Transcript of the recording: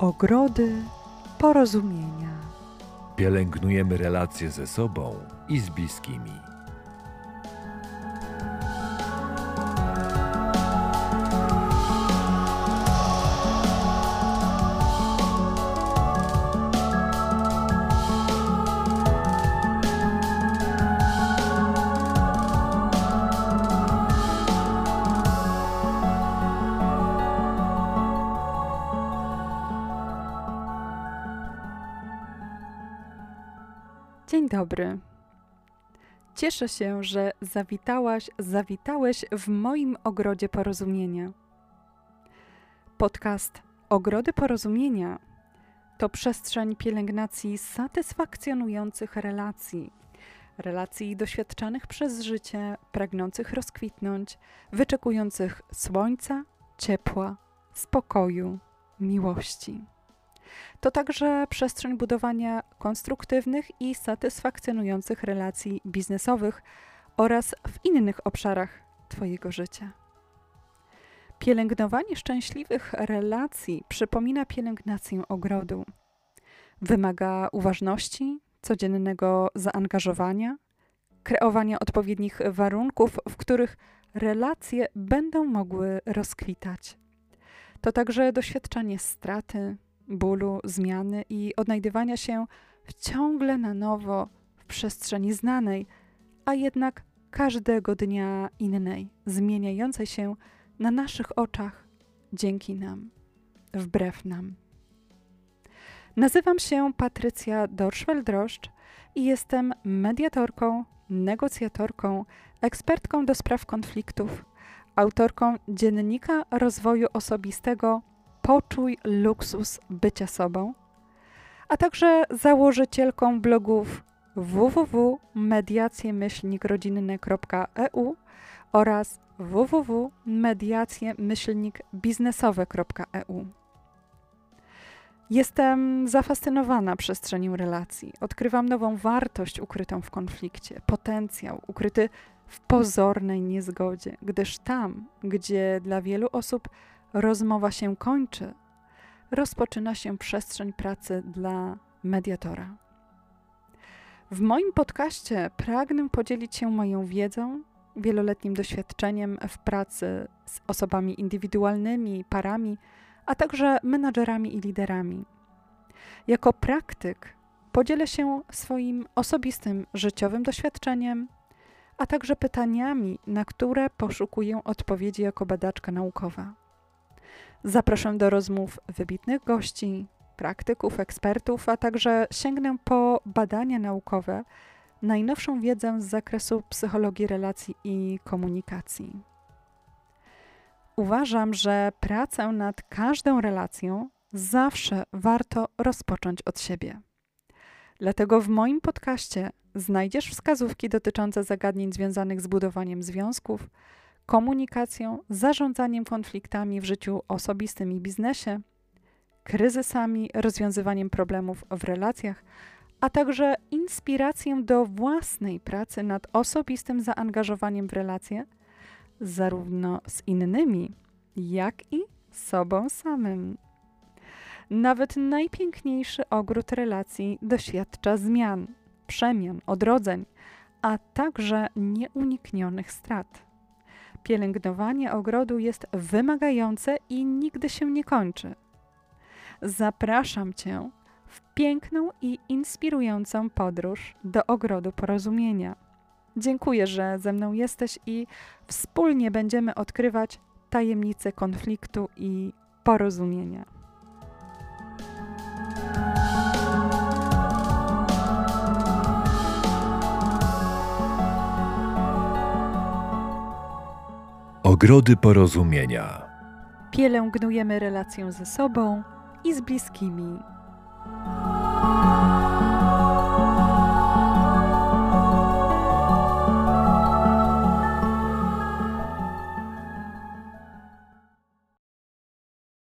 Ogrody porozumienia. Pielęgnujemy relacje ze sobą i z bliskimi. Dzień dobry. Cieszę się, że zawitałaś, zawitałeś w moim ogrodzie porozumienia. Podcast Ogrody Porozumienia to przestrzeń pielęgnacji satysfakcjonujących relacji. Relacji doświadczanych przez życie, pragnących rozkwitnąć, wyczekujących słońca, ciepła, spokoju, miłości. To także przestrzeń budowania konstruktywnych i satysfakcjonujących relacji biznesowych oraz w innych obszarach Twojego życia. Pielęgnowanie szczęśliwych relacji przypomina pielęgnację ogrodu. Wymaga uważności, codziennego zaangażowania, kreowania odpowiednich warunków, w których relacje będą mogły rozkwitać. To także doświadczanie straty, bólu, zmiany i odnajdywania się ciągle na nowo w przestrzeni znanej, a jednak każdego dnia innej, zmieniającej się na naszych oczach dzięki nam, wbrew nam. Nazywam się Patrycja Dorszwel-Droszcz i jestem mediatorką, negocjatorką, ekspertką do spraw konfliktów, autorką dziennika rozwoju osobistego Poczuj luksus bycia sobą, a także założycielką blogów www.mediacjemyślnikrodzinne.eu oraz www.mediacjemyślnikbiznesowe.eu. Jestem zafascynowana przestrzenią relacji. Odkrywam nową wartość ukrytą w konflikcie, potencjał ukryty w pozornej niezgodzie, gdyż tam, gdzie dla wielu osób rozmowa się kończy, rozpoczyna się przestrzeń pracy dla mediatora. W moim podcaście pragnę podzielić się moją wiedzą, wieloletnim doświadczeniem w pracy z osobami indywidualnymi, parami, a także menadżerami i liderami. Jako praktyk podzielę się swoim osobistym życiowym doświadczeniem, a także pytaniami, na które poszukuję odpowiedzi jako badaczka naukowa. Zapraszam do rozmów wybitnych gości, praktyków, ekspertów, a także sięgnę po badania naukowe, najnowszą wiedzę z zakresu psychologii relacji i komunikacji. Uważam, że pracę nad każdą relacją zawsze warto rozpocząć od siebie. Dlatego w moim podcaście znajdziesz wskazówki dotyczące zagadnień związanych z budowaniem związków, komunikacją, zarządzaniem konfliktami w życiu osobistym i biznesie, kryzysami, rozwiązywaniem problemów w relacjach, a także inspirację do własnej pracy nad osobistym zaangażowaniem w relacje, zarówno z innymi, jak i sobą samym. Nawet najpiękniejszy ogród relacji doświadcza zmian, przemian, odrodzeń, a także nieuniknionych strat. Pielęgnowanie ogrodu jest wymagające i nigdy się nie kończy. Zapraszam Cię w piękną i inspirującą podróż do ogrodu porozumienia. Dziękuję, że ze mną jesteś i wspólnie będziemy odkrywać tajemnice konfliktu i porozumienia. Ogrody porozumienia. Pielęgnujemy relację ze sobą i z bliskimi.